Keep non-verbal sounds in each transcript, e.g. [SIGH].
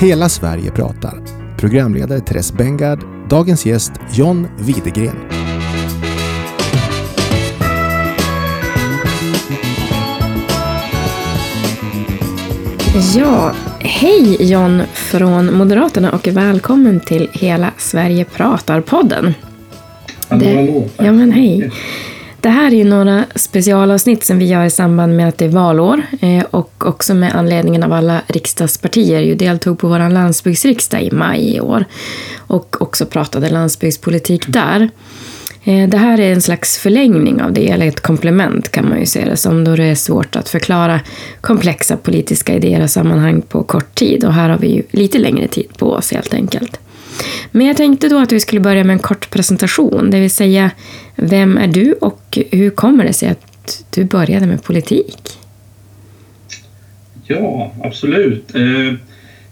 Hela Sverige pratar. Programledare Therese Bengard. Dagens gäst John Widegren. Ja, hej John från Moderaterna och välkommen till Hela Sverige pratar-podden. Hallå, hallå. Ja, men hej. Det här är ju några specialavsnitt som vi gör i samband med att det är valår eh, och också med anledningen av alla riksdagspartier ju deltog på vår landsbygdsriksdag i maj i år och också pratade landsbygdspolitik där. Eh, det här är en slags förlängning av det, eller ett komplement kan man ju se det som, då det är svårt att förklara komplexa politiska idéer och sammanhang på kort tid. Och här har vi ju lite längre tid på oss helt enkelt. Men jag tänkte då att vi skulle börja med en kort presentation, det vill säga vem är du och hur kommer det sig att du började med politik? Ja, absolut. Eh,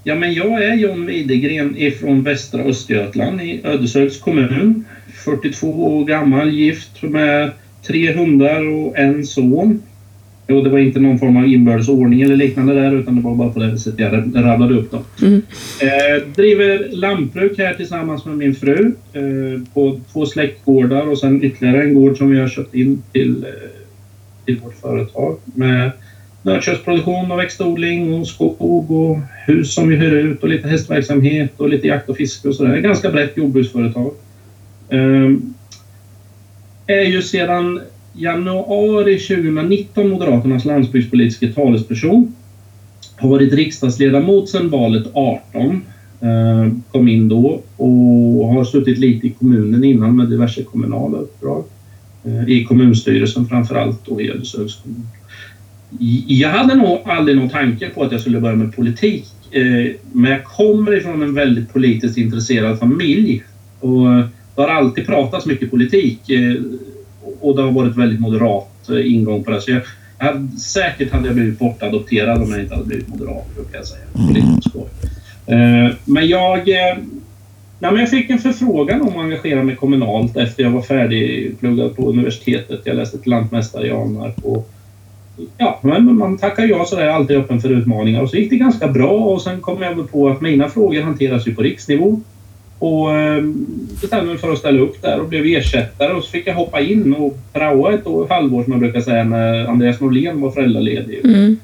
ja, men jag är John Widegren ifrån västra Östergötland i Ödeshögs kommun. 42 år gammal, gift med tre hundar och en son. Och det var inte någon form av inbördes ordning eller liknande där utan det var bara på det sättet jag rabblade upp dem. Mm. Eh, driver lantbruk här tillsammans med min fru eh, på två släktgårdar och sen ytterligare en gård som vi har köpt in till, eh, till vårt företag med nötköttsproduktion och växtodling och skog och hus som vi hyr ut och lite hästverksamhet och lite jakt och fiske och sådär. Ganska brett jordbruksföretag. Um, är ju sedan januari 2019 Moderaternas landsbygdspolitiska talesperson. Har varit riksdagsledamot sedan valet 18. Eh, kom in då och har suttit lite i kommunen innan med diverse kommunala uppdrag. Eh, I kommunstyrelsen framförallt och i Ödeshögs kommun. Jag hade nog aldrig någon tanke på att jag skulle börja med politik. Eh, men jag kommer ifrån en väldigt politiskt intresserad familj. Och det har alltid pratats mycket politik. Eh, och det har varit väldigt moderat eh, ingång på det. Så jag, jag säkert hade jag blivit bortadopterad om jag inte hade blivit moderat, brukar jag säga. Mm. Men jag... Nej, men jag fick en förfrågan om att engagera mig kommunalt efter jag var färdigpluggad på universitetet. Jag läste till lantmästare i Alnarp och ja, men man tackar ja så är jag alltid öppen för utmaningar. Och så gick det ganska bra och sen kom jag på att mina frågor hanteras ju på riksnivå. Och eh, bestämde mig för att ställa upp där och blev ersättare och så fick jag hoppa in och praoa ett år, halvår som jag brukar säga när Andreas Norlén var föräldraledig. Mm.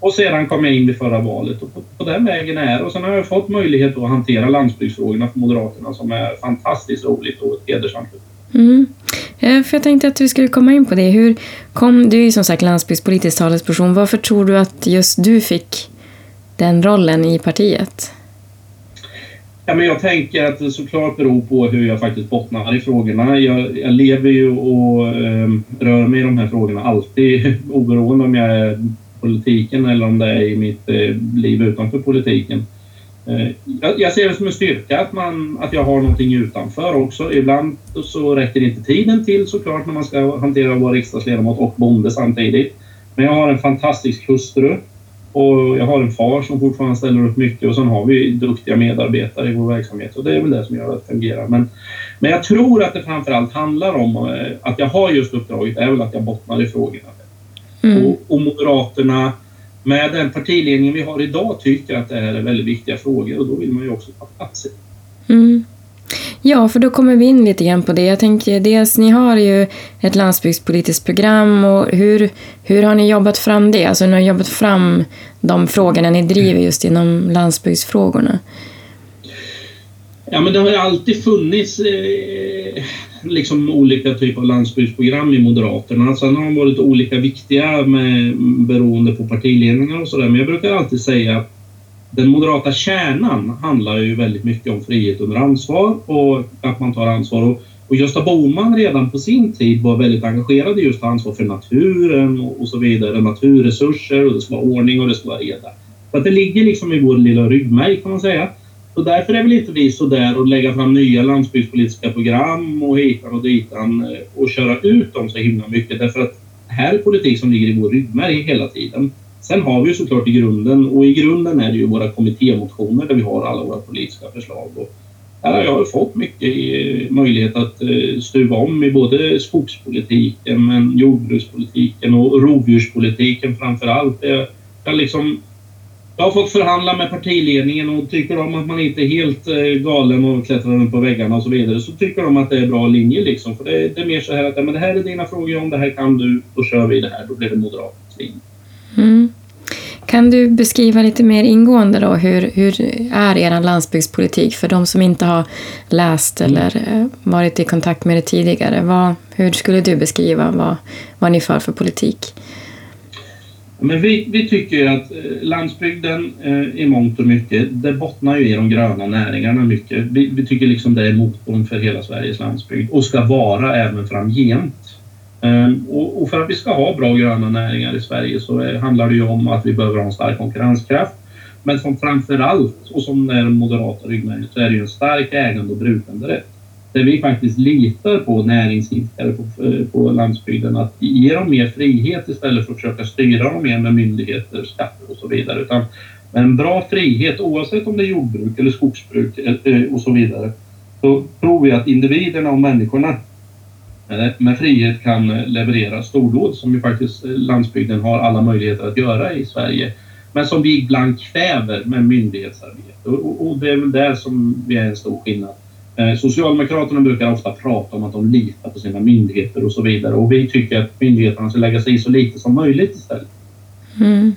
Och sedan kom jag in vid förra valet och på, på den vägen är Och sen har jag fått möjlighet att hantera landsbygdsfrågorna för Moderaterna som är fantastiskt roligt och ett hedersamt mm. Eh, för jag tänkte att vi skulle komma in på det. Hur kom, du är ju som sagt landsbygdspolitisk talesperson. Varför tror du att just du fick den rollen i partiet? Ja, men jag tänker att det såklart beror på hur jag faktiskt bottnar i frågorna. Jag, jag lever ju och eh, rör mig i de här frågorna alltid [LAUGHS] oberoende om jag är politiken eller om det är i mitt eh, liv utanför politiken. Eh, jag ser det som en styrka att, man, att jag har någonting utanför också. Ibland så räcker inte tiden till såklart när man ska hantera att vara riksdagsledamot och bonde samtidigt. Men jag har en fantastisk hustru och jag har en far som fortfarande ställer upp mycket och sen har vi duktiga medarbetare i vår verksamhet och det är väl det som gör att det fungerar. Men, men jag tror att det framförallt handlar om eh, att jag har just uppdraget är väl att jag bottnar i frågorna. Mm. Och, och Moderaterna med den partiledning vi har idag tycker att det här är väldigt viktiga frågor och då vill man ju också ta plats i. Mm. Ja, för då kommer vi in lite grann på det. Jag tänker dels, ni har ju ett landsbygdspolitiskt program och hur, hur har ni jobbat fram det? Alltså ni har jobbat fram de frågorna ni driver just inom landsbygdsfrågorna. Ja, men det har ju alltid funnits eh, liksom olika typer av landsbygdsprogram i Moderaterna. Sen har de varit olika viktiga med, beroende på partiledningar och sådär. Men jag brukar alltid säga att den moderata kärnan handlar ju väldigt mycket om frihet under ansvar och att man tar ansvar. Och, och Gösta Bohman redan på sin tid var väldigt engagerad i just ansvar för naturen och, och så vidare. Naturresurser och det ska vara ordning och det ska vara reda. Så att det ligger liksom i vår lilla ryggmärg kan man säga. Så därför är väl inte vi så där och lägga fram nya landsbygdspolitiska program och hitan och ditan eh, och köra ut dem så himla mycket. Därför att här är politik som ligger i vår ryggmärg hela tiden. Sen har vi ju såklart i grunden och i grunden är det ju våra kommittémotioner där vi har alla våra politiska förslag. Och här har jag fått mycket möjlighet att eh, stuva om i både skogspolitiken, men jordbrukspolitiken och rovdjurspolitiken framför allt. Jag, liksom jag har fått förhandla med partiledningen och tycker de att man inte är helt eh, galen och klättrar runt på väggarna och så vidare så tycker de att det är bra linje liksom. För det, det är mer så här att men det här är dina frågor om det här kan du, då kör vi det här. Då blir det Moderaternas linje. Mm. Kan du beskriva lite mer ingående då hur, hur är er landsbygdspolitik för de som inte har läst eller eh, varit i kontakt med det tidigare? Vad, hur skulle du beskriva vad, vad ni för för politik? Men vi, vi tycker att eh, landsbygden eh, i mångt och mycket, det bottnar ju i de gröna näringarna mycket. Vi, vi tycker liksom det är motorn för hela Sveriges landsbygd och ska vara även framgent. Ehm, och, för att vi ska ha bra gröna näringar i Sverige så eh, handlar det ju om att vi behöver ha en stark konkurrenskraft. Men som framför allt, och som är den moderata ryggmärgen, så är det ju en stark ägande och brukanderätt där vi faktiskt litar på näringsidkare på, eh, på landsbygden att ge dem mer frihet istället för att försöka styra dem mer med myndigheter, skatter och så vidare. Utan en bra frihet oavsett om det är jordbruk eller skogsbruk eh, och så vidare. Så tror vi att individerna och människorna med frihet kan leverera stordåd som ju faktiskt landsbygden har alla möjligheter att göra i Sverige. Men som vi ibland kräver med myndighetsarbete och det är väl där som vi är en stor skillnad. Eh, Socialdemokraterna brukar ofta prata om att de litar på sina myndigheter och så vidare och vi tycker att myndigheterna ska lägga sig i så lite som möjligt istället. Mm.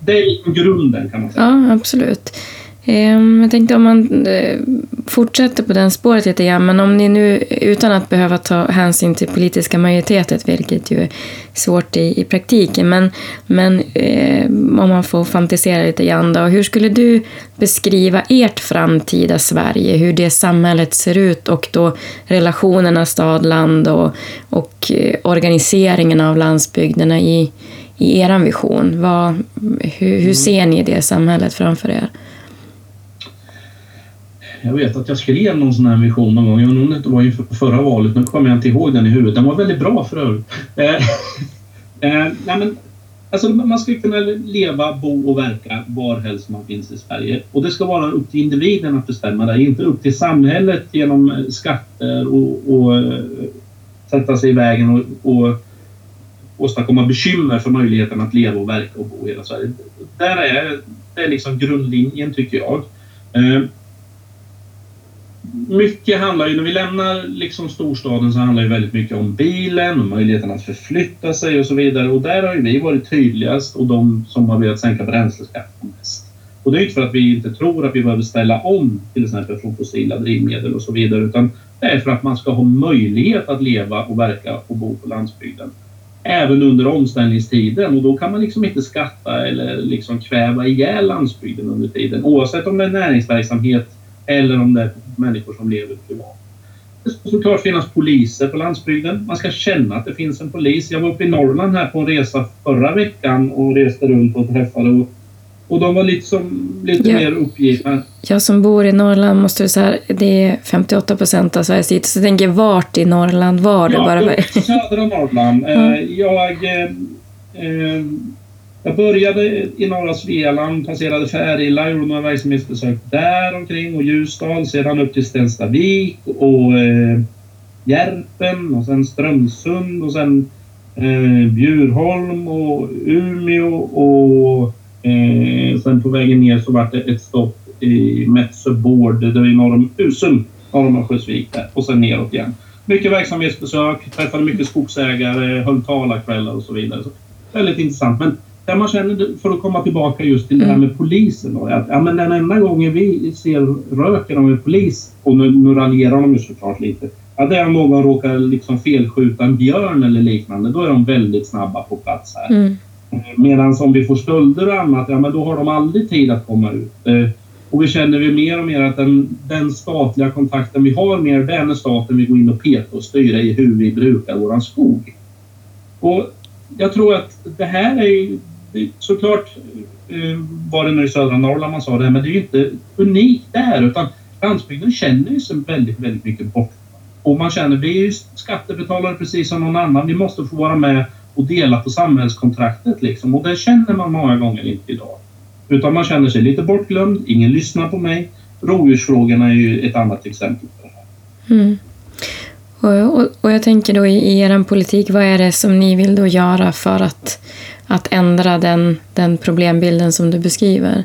Det är grunden kan man säga. Ja, absolut. Ehm, jag tänkte om man eh, fortsätter på den spåret lite grann, men om ni nu utan att behöva ta hänsyn till politiska majoriteter, vilket ju är svårt i, i praktiken, men, men eh, om man får fantisera lite grann då, hur skulle du beskriva ert framtida Sverige, hur det samhället ser ut och då relationerna stad-land och, och eh, organiseringen av landsbygderna i, i er vision? Vad, hur, hur ser ni det samhället framför er? Jag vet att jag skrev någon sån här vision någon gång. Jag undrar om det var inför förra valet. Nu kommer jag inte ihåg den i huvudet. Den var väldigt bra för övrigt. Eh, [LAUGHS] eh, nej men, alltså, man ska kunna leva, bo och verka varhelst man finns i Sverige. Och det ska vara upp till individen att bestämma det. Inte upp till samhället genom eh, skatter och, och sätta sig i vägen och, och åstadkomma bekymmer för möjligheten att leva och verka och bo i hela Sverige. Där är, det är liksom grundlinjen tycker jag. Mycket handlar ju, när vi lämnar liksom storstaden så handlar det väldigt mycket om bilen och möjligheten att förflytta sig och så vidare. Och där har ju vi varit tydligast och de som har velat sänka bränsleskatten mest. Och det är inte för att vi inte tror att vi behöver ställa om till exempel från fossila drivmedel och så vidare utan det är för att man ska ha möjlighet att leva och verka och bo på landsbygden. Även under omställningstiden och då kan man liksom inte skatta eller liksom kväva ihjäl landsbygden under tiden oavsett om det är näringsverksamhet eller om det är människor som lever privat. Det ska såklart finnas poliser på landsbygden. Man ska känna att det finns en polis. Jag var uppe i Norrland här på en resa förra veckan och reste runt och träffade och, och de var liksom lite ja. mer uppgivna. Jag som bor i Norrland måste säga det är 58 procent av Sveriges yta. Så jag tänker vart i Norrland var du? Ja, bara... södra Norrland. Mm. Jag eh, eh, jag började i norra Svealand, passerade Färila, gjorde några verksamhetsbesök där omkring och Ljusdal, sedan upp till Stenstavik och eh, Järpen och sen Strömsund och sen eh, Bjurholm och Umeå och eh, sen på vägen ner så var det ett stopp i Metsöbord, det är norr om Husum, norr om Örnsköldsvik där och sen neråt igen. Mycket verksamhetsbesök, träffade mycket skogsägare, höll talarkvällar och så vidare. Så väldigt intressant. Men där man känner, för att komma tillbaka just till det här mm. med polisen. Då, att, ja, men den enda gången vi ser röken av en polis, och nu, nu raljerar de ju såklart lite, ja, det är om någon råkar liksom felskjuta en björn eller liknande. Då är de väldigt snabba på plats här. Mm. Eh, Medan om vi får stölder och annat, ja men då har de aldrig tid att komma ut. Eh, och vi känner vi mer och mer att den, den statliga kontakten vi har mer, det är när staten vill gå in och peta och styra i hur vi brukar våran skog. Och jag tror att det här är såklart eh, var det nu i södra Norrland man sa det, men det är ju inte unikt det här utan landsbygden känner ju sig väldigt, väldigt mycket bort. Och man känner, vi är ju skattebetalare precis som någon annan, vi måste få vara med och dela på samhällskontraktet liksom. Och det känner man många gånger inte idag. Utan man känner sig lite bortglömd, ingen lyssnar på mig. Rovdjursfrågorna är ju ett annat exempel på det här. Mm. Och, och, och, jag tänker då i, i er politik, vad är det som ni vill då göra för att, att ändra den, den problembilden som du beskriver?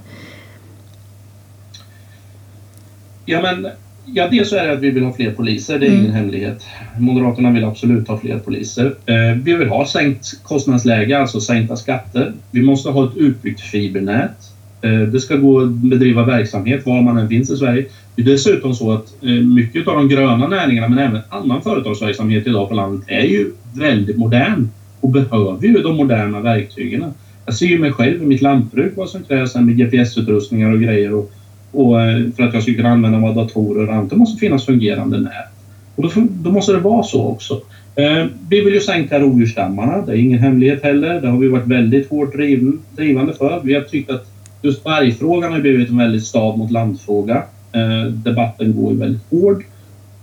Ja, men Ja, dels är det att vi vill ha fler poliser, det är mm. ingen hemlighet. Moderaterna vill absolut ha fler poliser. Eh, vi vill ha sänkt kostnadsläge, alltså sänkta skatter. Vi måste ha ett utbyggt fibernät. Eh, det ska gå att bedriva verksamhet var man än finns i Sverige. Det är dessutom så att eh, mycket av de gröna näringarna, men även annan företagsverksamhet idag på landet, är ju väldigt modern och behöver ju de moderna verktygen. Jag ser ju mig själv i mitt lantbruk vad som krävs med GPS-utrustningar och grejer. Och och eh, för att jag ska kunna använda våra datorer och annat. Det måste finnas fungerande nät. Och då, då måste det vara så också. Eh, vi vill ju sänka rovdjursstammarna. Det är ingen hemlighet heller. Det har vi varit väldigt hårt driv, drivande för. Vi har tyckt att just vargfrågan har blivit en väldigt stad mot landfråga. Eh, debatten går ju väldigt hård.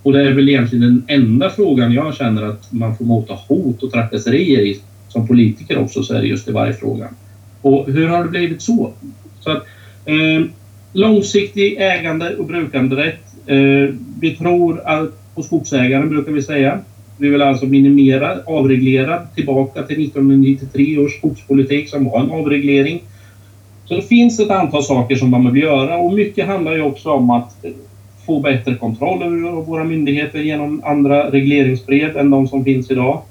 Och det är väl egentligen den enda frågan jag känner att man får mota hot och trakasserier i som politiker också så är det just i vargfrågan. Och hur har det blivit så? så att, eh, Långsiktig ägande och brukanderätt. Eh, vi tror på skogsägaren brukar vi säga. Vi vill alltså minimera, avreglera tillbaka till 1993 års skogspolitik som var en avreglering. Så det finns ett antal saker som man vill göra och mycket handlar ju också om att få bättre kontroll över våra myndigheter genom andra regleringsbrev än de som finns idag.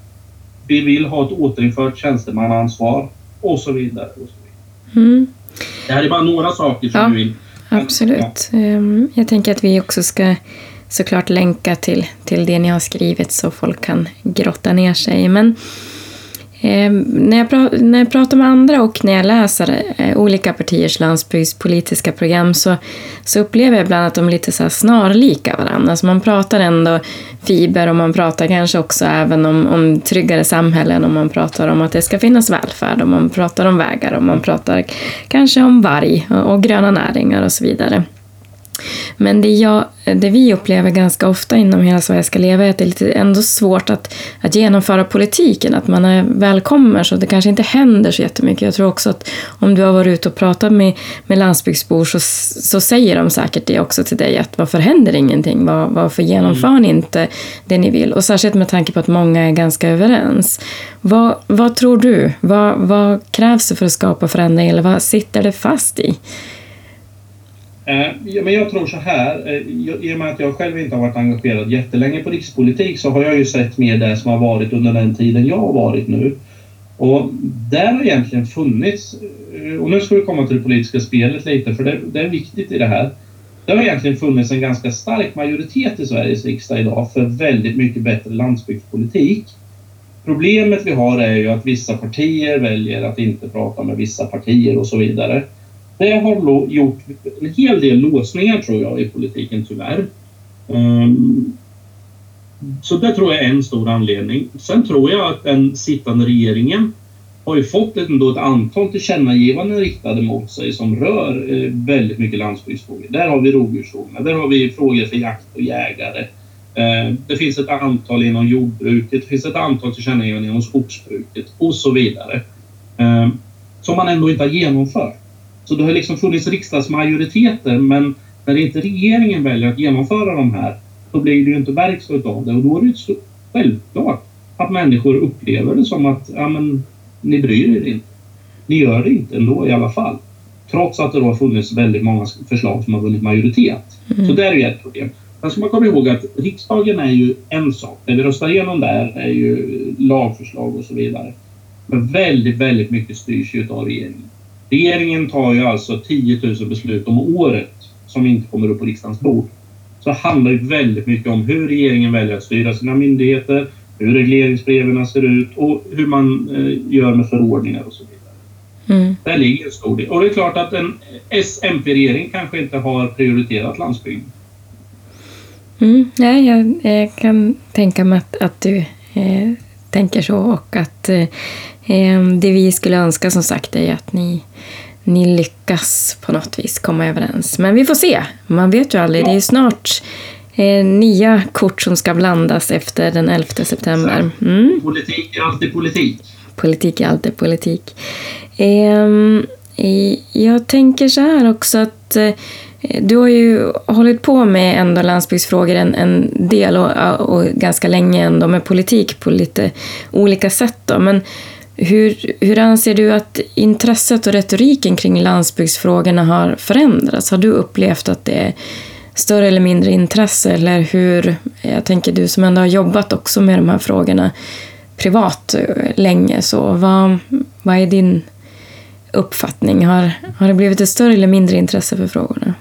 Vi vill ha ett återinfört tjänstemannaansvar och så vidare. Och så vidare. Mm. Det här är bara några saker som ja. vi vill Absolut. Ehm, jag tänker att vi också ska såklart länka till, till det ni har skrivit så folk kan grotta ner sig. Men eh, när, jag pra, när jag pratar med andra och när jag läser eh, olika partiers landsbygdspolitiska program så, så upplever jag ibland att de är lite så snarlika varandra. Alltså man pratar ändå fiber och man pratar kanske också även om, om tryggare samhällen och man pratar om att det ska finnas välfärd och man pratar om vägar och man pratar kanske om varg och, och gröna näringar och så vidare. Men det, jag, det vi upplever ganska ofta inom Hela Sverige ska leva är att det är lite ändå svårt att, att genomföra politiken, att man är välkommen så det kanske inte händer så jättemycket. Jag tror också att om du har varit ute och pratat med, med landsbygdsbor så, så säger de säkert det också till dig att varför händer ingenting? Var, varför genomför ni inte det ni vill? Och särskilt med tanke på att många är ganska överens. Vad, vad tror du? Vad, vad krävs det för att skapa förändring eller vad sitter det fast i? Eh, men jag tror så här, eh, i och med att jag själv inte har varit engagerad jättelänge på rikspolitik så har jag ju sett mer det som har varit under den tiden jag har varit nu. Och där har egentligen funnits, eh, och nu ska vi komma till det politiska spelet lite för det, det är viktigt i det här. Det har egentligen funnits en ganska stark majoritet i Sveriges riksdag idag för väldigt mycket bättre landsbygdspolitik. Problemet vi har är ju att vissa partier väljer att inte prata med vissa partier och så vidare. Det har gjort en hel del låsningar tror jag i politiken tyvärr. Um, så det tror jag är en stor anledning. Sen tror jag att den sittande regeringen har ju fått ändå ett antal tillkännagivanden riktade mot sig som rör eh, väldigt mycket landsbygdsfrågor. Där har vi rovdjursfrågorna, där har vi frågor för jakt och jägare. Eh, det finns ett antal inom jordbruket, det finns ett antal tillkännagivanden inom skogsbruket och så vidare. Eh, som man ändå inte har genomfört. Så det har liksom funnits riksdagsmajoriteter men när inte regeringen väljer att genomföra de här då blir det ju inte verkstad av det och då är det ju självklart att människor upplever det som att ja, men, ni bryr er inte. Ni gör det inte ändå i alla fall. Trots att det då har funnits väldigt många förslag som har vunnit majoritet. Mm. Så det är ju ett problem. Sen ska man komma ihåg att riksdagen är ju en sak. Det vi röstar igenom där är ju lagförslag och så vidare. Men väldigt, väldigt mycket styrs ju av regeringen. Regeringen tar ju alltså 10 000 beslut om året som inte kommer upp på riksdagens bord. Så det handlar ju väldigt mycket om hur regeringen väljer att styra sina myndigheter, hur regleringsbreven ser ut och hur man eh, gör med förordningar och så vidare. Mm. Där ligger en stor del. Och det är klart att en S-MP-regering kanske inte har prioriterat landsbygden. Mm, nej, jag, jag, kan tänka mig att, att du eh, tänker så och att eh, det vi skulle önska som sagt är att ni, ni lyckas på något vis komma överens. Men vi får se. Man vet ju aldrig. Det är ju snart eh, nya kort som ska blandas efter den 11 september. Mm. Politik är alltid politik. Politik är alltid politik. Eh, jag tänker så här också att eh, Du har ju hållit på med ändå landsbygdsfrågor en, en del och, och ganska länge ändå med politik på lite olika sätt. Då. Men hur, hur anser du att intresset och retoriken kring landsbygdsfrågorna har förändrats? Har du upplevt att det är större eller mindre intresse? Eller hur, jag tänker du som ändå har jobbat också med de här frågorna privat eh, länge, så vad, vad är din uppfattning? Har, har det blivit ett större eller mindre intresse för frågorna?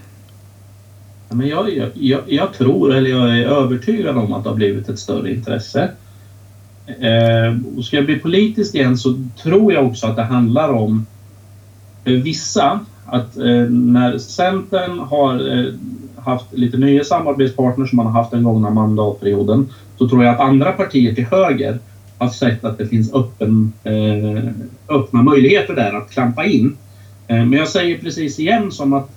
Men jag, jag, jag tror, eller jag är övertygad om att det har blivit ett större intresse. Eh, och ska jag bli politisk igen så tror jag också att det handlar om för vissa att eh, när Centern har eh, haft lite nya samarbetspartners som man har haft den gångna mandatperioden så tror jag att andra partier till höger har sett att det finns öppen, eh, öppna möjligheter där att klampa in. Eh, men jag säger precis igen som att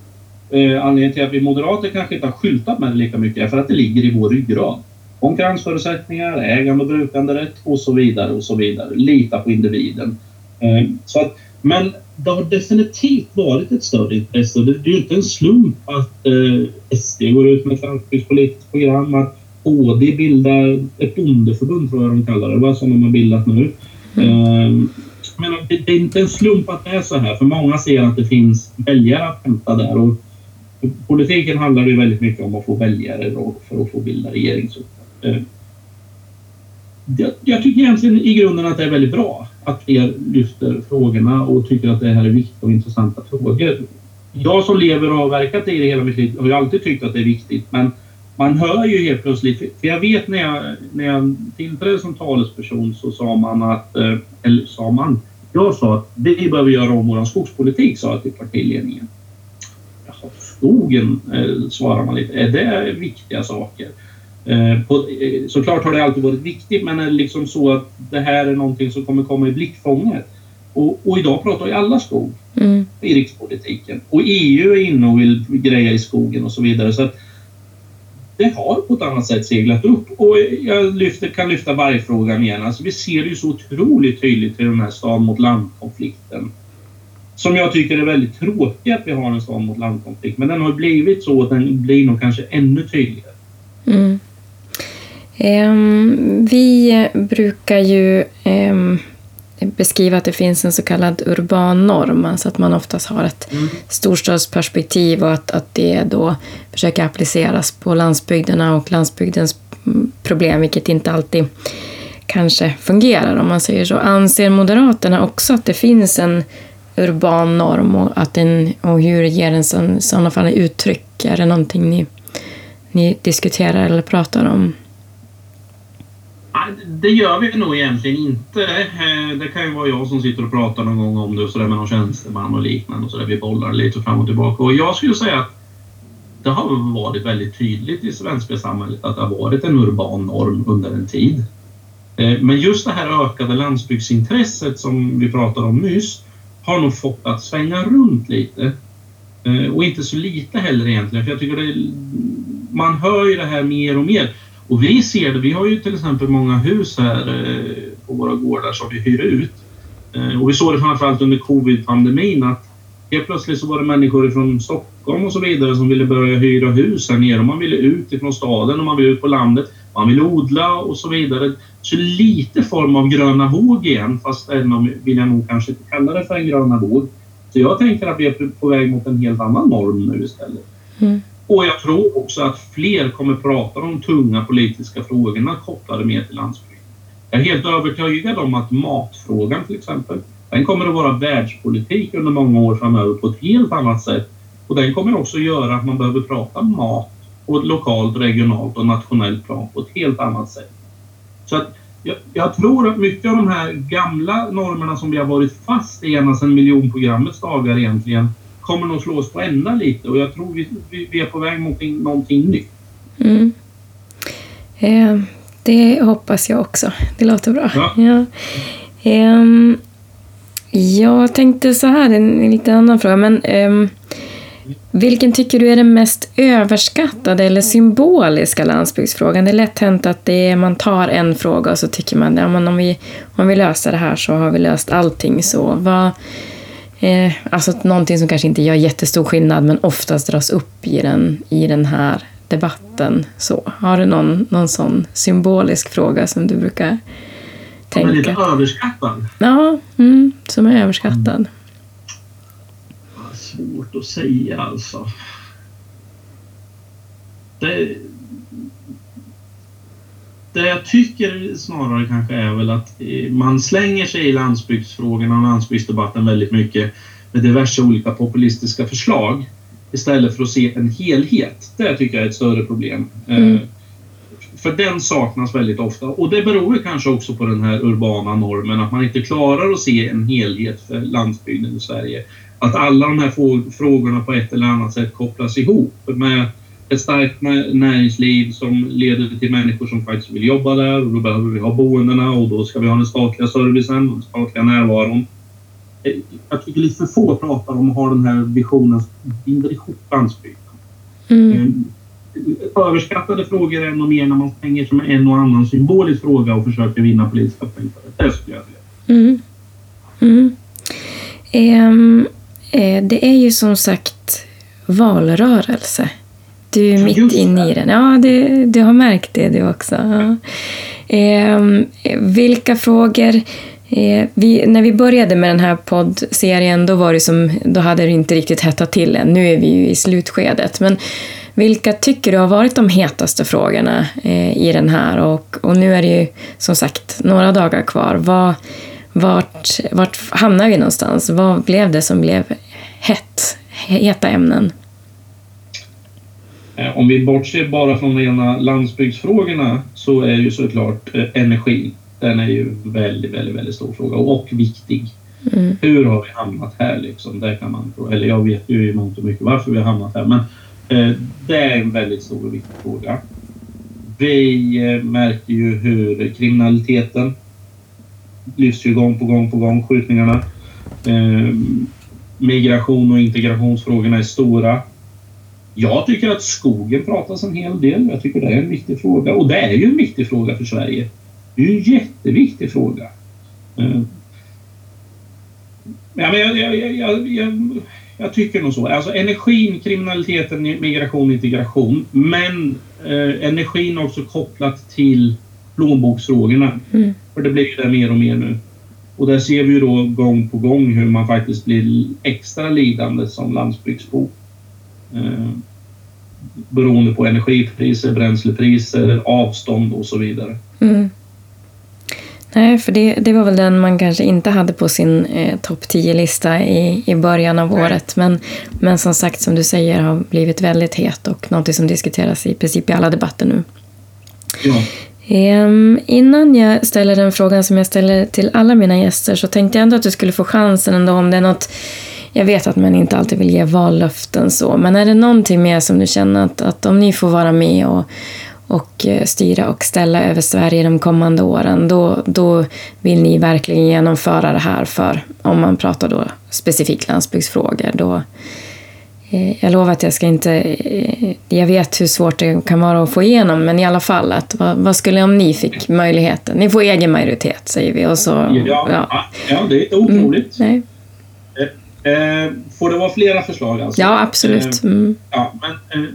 eh, anledningen till att vi moderater kanske inte har skyltat med det lika mycket är för att det ligger i vår ryggrad. Konkurrensförutsättningar, ägande och brukanderätt och så vidare och så vidare. Lita på individen. Eh, så att, men det har definitivt varit ett större intresse. Det är ju inte en slump att eh, SD går ut med ett landsbygdspolitiskt program, att HD bildar ett bondeförbund, tror jag de kallar det, vad som de har bildat nu. Mm. Men det, är inte en slump att det är så här, för många ser att det finns väljare att hämta där. Och politiken handlar ju väldigt mycket om att få väljare för att få bilda regeringsuppdrag. Eh, jag, jag tycker egentligen i grunden att det är väldigt bra att fler lyfter frågorna och tycker att det här är viktiga och intressanta frågor. Jag som lever och har verkat i det hela mitt liv har ju alltid tyckt att det är viktigt men man hör ju helt plötsligt, för jag vet när jag, när jag tillträdde som talesperson så sa man att, eh, eller sa man, jag sa att vi behöver göra om vår skogspolitik, sa jag till partiledningen. Jaha, skogen, eh, svarar man lite, är det viktiga saker? Eh, på, eh, såklart har det alltid varit viktigt men är det liksom så att det här är någonting som kommer komma i blickfånget. Och, och idag pratar ju alla skog mm. i rikspolitiken. Och EU är inne och vill greja i skogen och så vidare. Så det har på ett annat sätt seglat upp. Och jag lyfter, kan lyfta vargfrågan igen. Alltså vi ser det ju så otroligt tydligt i den här stad mot landkonflikten. Som jag tycker är väldigt tråkigt att vi har en stad mot landkonflikt. Men den har blivit så att den blir nog kanske ännu tydligare. Mm. Um, vi brukar ju um, beskriva att det finns en så kallad urban norm, alltså att man oftast har ett mm. storstadsperspektiv och att, att det då försöker appliceras på landsbygderna och landsbygdens problem, vilket inte alltid kanske fungerar om man säger så. Anser Moderaterna också att det finns en urban norm och, att den, och hur ger den sådana fall uttryck? Är det någonting ni, ni diskuterar eller pratar om? Det gör vi nog egentligen inte. Eh, det kan ju vara jag som sitter och pratar någon gång om det och sådär med någon tjänsteman och liknande och så där. Vi bollar lite fram och tillbaka. Och jag skulle säga att det har varit väldigt tydligt i svenska samhället att det har varit en urban norm under en tid. Eh, men just det här ökade landsbygdsintresset som vi pratade om nyss har nog fått att svänga runt lite. Eh, och inte så lite heller egentligen, för jag tycker det, man hör ju det här mer och mer. Och vi ser det, vi har ju till exempel många hus här eh, på våra gårdar som vi hyr ut. Eh, och vi såg det framförallt under covid-pandemin att helt plötsligt så var det människor från Stockholm och så vidare som ville börja hyra hus här nere. Man ville ut ifrån staden och man ville ut på landet. Man ville odla och så vidare. Så lite form av gröna våg igen, fast även om vill jag nog kanske inte kalla det för en gröna våg. Så jag tänker att vi är på väg mot en helt annan norm nu istället. Mm. Och jag tror också att fler kommer prata om de tunga politiska frågorna kopplade mer till landsbygden. Jag är helt övertygad om att matfrågan till exempel, den kommer att vara världspolitik under många år framöver på ett helt annat sätt. Och den kommer också göra att man behöver prata mat på ett lokalt, regionalt och nationellt plan på ett helt annat sätt. Så att jag, jag, tror att mycket av de här gamla normerna som vi har varit fast i ända sedan miljonprogrammets dagar egentligen kommer nog slå oss på ända lite och jag tror vi, vi, vi är på väg mot någonting nytt. Mm. Eh, det hoppas jag också. Det låter bra. Ja. ja. Eh, jag tänkte så här, en lite annan fråga. Men, eh, vilken tycker du är den mest överskattade eller symboliska landsbygdsfrågan? Det är lätt hänt att det är, man tar en fråga och så tycker man att ja, om, vi, om vi löser det här så har vi löst allting. Så vad, Eh, alltså någonting som kanske inte gör jättestor skillnad men oftast dras upp i den, i den här debatten. Så, har du någon, någon sån symbolisk fråga som du brukar tänka? Som är lite överskattad? Ja, mm, som är överskattad. Mm. Svårt att säga alltså. Det, det jag tycker snarare kanske är väl att man slänger sig i landsbygdsfrågorna och landsbygdsdebatten väldigt mycket med diverse olika populistiska förslag istället för att se en helhet. Det tycker jag är ett större problem. Mm. Eh, för den saknas väldigt ofta och det beror kanske också på den här urbana normen att man inte klarar att se en helhet för landsbygden i Sverige. Att alla de här frågorna på ett eller annat sätt kopplas ihop med ett starkt näringsliv som leder till människor som faktiskt vill jobba där och då behöver vi ha boendena och då ska vi ha den statliga servicen och den statliga närvaron. Eh, jag tycker lite för få pratar om att ha den här visionen som binder ihop landsbygden. Mm. Eh, överskattade frågor är nog mer när man stänger som en och annan symbolisk fråga och försöker vinna politiska poäng för det. Det skulle jag säga. Mm. Mm. Um, det är ju som sagt valrörelse. Du är mitt inne i den. Ja, du, du har märkt det du också. Ja. Eh, vilka frågor... Eh, vi, när vi började med den här poddserien då, var det som, då hade det inte riktigt hettat till än. Nu är vi ju i slutskedet. Men vilka tycker du har varit de hetaste frågorna eh, i den här? Och, och nu är det ju som sagt några dagar kvar. Vad, vart, vart hamnar vi någonstans? Vad blev det som blev hett, heta ämnen? Eh, om vi bortser bara från de rena landsbygdsfrågorna så är ju såklart eh, energin. Den är ju väldigt, väldigt, väldigt stor fråga och viktig. Mm. Hur har vi hamnat här liksom? Det kan man Eller jag vet ju i mångt och mycket varför vi har hamnat här men eh, det är en väldigt stor och viktig fråga. Vi märker ju hur kriminaliteten lyfts ju gång på gång på gång, skjutningarna. Eh, migration och integrationsfrågorna är stora. Jag tycker att skogen pratas en hel del. Jag tycker det är en viktig fråga. Och det är ju en viktig fråga för Sverige. Det är ju en jätteviktig fråga. Eh, ja, men jag, jag, jag, jag, jag tycker nog så. Alltså energin, kriminaliteten, migration, integration. Men eh, energin också kopplat till plånboksfrågorna. Mm. För det blir ju det mer och mer nu. Och där ser vi ju då gång på gång hur man faktiskt blir extra lidande som landsbygdsbo. Eh, beroende på energipriser, bränslepriser, avstånd och så vidare. Mm. Nej, för det, det var väl den man kanske inte hade på sin eh, topp 10-lista i, i början av Nej. året. Men, men som sagt, som du säger, har blivit väldigt het och något som diskuteras i princip i alla debatter nu. Ja. Um, innan jag ställer den frågan som jag ställer till alla mina gäster så tänkte jag ändå att du skulle få chansen ändå om det är något jag vet att man inte alltid vill ge vallöften så, men är det någonting mer som du känner att, att om ni får vara med och, och eh, styra och ställa över Sverige de kommande åren, då, då vill ni verkligen genomföra det här för, om man pratar då specifikt landsbygdsfrågor, då eh, jag lovar att jag ska inte... Eh, jag vet hur svårt det kan vara att få igenom, men i alla fall, att, vad, vad skulle om ni fick möjligheten? Ni får egen majoritet, säger vi. Och så, ja, ja. ja det är inte otroligt. Mm, Eh, får det vara flera förslag? Alltså? Ja, absolut. Eh, mm. ja, men, eh,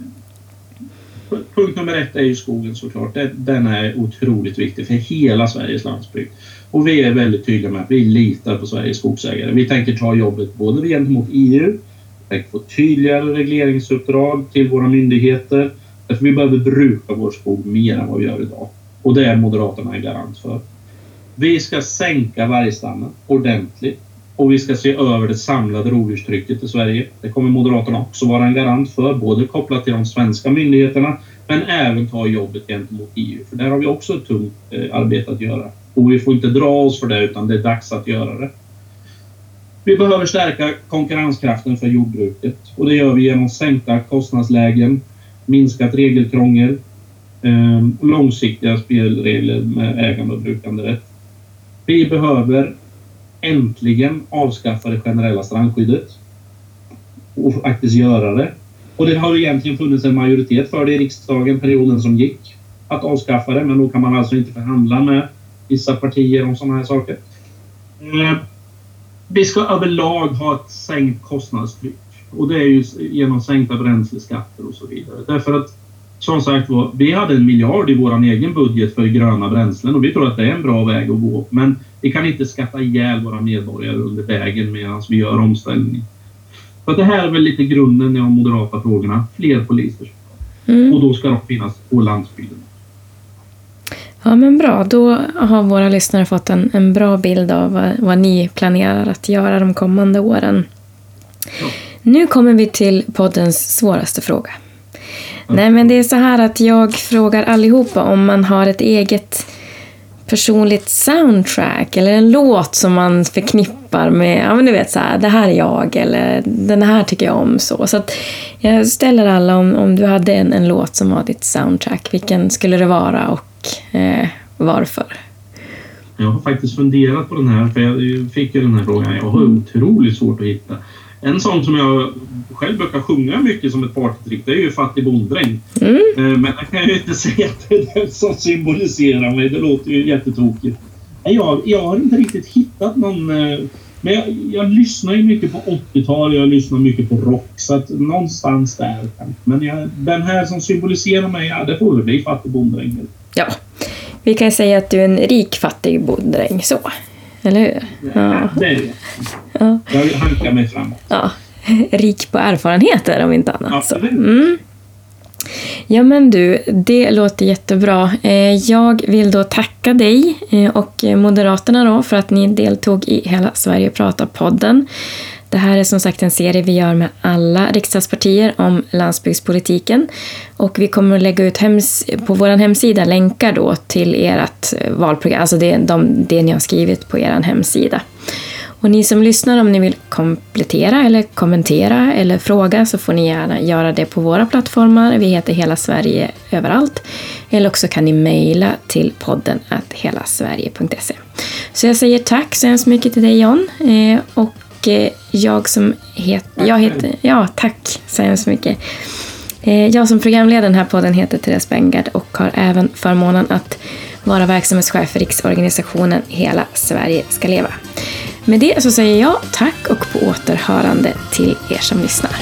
punkt nummer ett är ju skogen såklart. Den är otroligt viktig för hela Sveriges landsbygd. Och vi är väldigt tydliga med att vi litar på Sveriges skogsägare. Vi tänker ta jobbet både gentemot EU, vi tänker få tydligare regleringsuppdrag till våra myndigheter. Därför vi behöver bruka vår skog mer än vad vi gör idag. Och det är Moderaterna en garant för. Vi ska sänka vargstammen ordentligt och vi ska se över det samlade rovdjurstrycket i Sverige. Det kommer Moderaterna också vara en garant för, både kopplat till de svenska myndigheterna men även ta jobbet gentemot EU. För där har vi också ett tungt eh, arbete att göra. Och vi får inte dra oss för det utan det är dags att göra det. Vi behöver stärka konkurrenskraften för jordbruket och det gör vi genom sänkta kostnadslägen, minskat regelkrångel, eh, långsiktiga spelregler med ägande och brukanderätt. Vi behöver äntligen avskaffa det generella strandskyddet och faktiskt göra det. Och det har egentligen funnits en majoritet för det i riksdagen perioden som gick att avskaffa det, men då kan man alltså inte förhandla med vissa partier om sådana här saker. Eh, vi ska överlag ha ett sänkt kostnadstryck. Och det är ju genom sänkta bränsleskatter och så vidare. Därför att som sagt var, vi hade en miljard i vår egen budget för gröna bränslen och vi tror att det är en bra väg att gå. Men vi kan inte skatta ihjäl våra medborgare under vägen medan vi gör omställning. Så det här är väl lite grunden i de moderata frågorna. Fler poliser. Mm. Och då ska de finnas på landsbygden. Ja, men bra. Då har våra lyssnare fått en, en bra bild av vad, vad ni planerar att göra de kommande åren. Ja. Nu kommer vi till poddens svåraste fråga. Mm. Nej, men det är så här att jag frågar allihopa om man har ett eget personligt soundtrack eller en låt som man förknippar med, ja men du vet så här, det här är jag eller den här tycker jag om så. Så jag ställer alla om, om du hade en, en låt som var ditt soundtrack, vilken skulle det vara och eh, varför? Jag har faktiskt funderat på den här, för jag fick ju den här frågan. Jag har otroligt svårt att hitta. En sång som jag själv brukar sjunga mycket som ett partytrick det är ju Fattig bonddräng. Mm. Eh, men jag kan ju inte [LAUGHS] säga att det är den som symboliserar mig. Det låter ju jättetokigt. Jag, jag har inte riktigt hittat någon... Eh, men jag, jag lyssnar ju mycket på 80-tal, jag lyssnar mycket på rock. Så att någonstans där. Men jag, den här som symboliserar mig, ja, det får väl bli Fattig bonddräng. Ja. Vi kan säga att du är en rik fattig bonddräng, så. Eller hur? Ja, det är det. Ja. Jag hankar mig framåt. Ja. [LAUGHS] Rik på erfarenheter om inte annat. Absolut. Mm. Ja men du, det låter jättebra. Eh, jag vill då tacka dig eh, och Moderaterna då för att ni deltog i Hela Sverige pratar-podden. Det här är som sagt en serie vi gör med alla riksdagspartier om landsbygdspolitiken. Och vi kommer att lägga ut på vår hemsida länkar då till ert valprogram, alltså det, de, det ni har skrivit på er hemsida. Och ni som lyssnar, om ni vill komplettera eller kommentera eller fråga så får ni gärna göra det på våra plattformar. Vi heter Hela Sverige överallt. Eller också kan ni mejla till podden helasverige.se. Så jag säger tack så hemskt mycket till dig John. Eh, och Eh, jag som heter... Jag heter ja, tack så hemskt mycket. Eh, jag som programledare den här podden heter Therese Bengard och har även förmånen att vara verksamhetschef för riksorganisationen Hela Sverige ska leva. Med det så säger jag tack och på återhörande till er som lyssnar.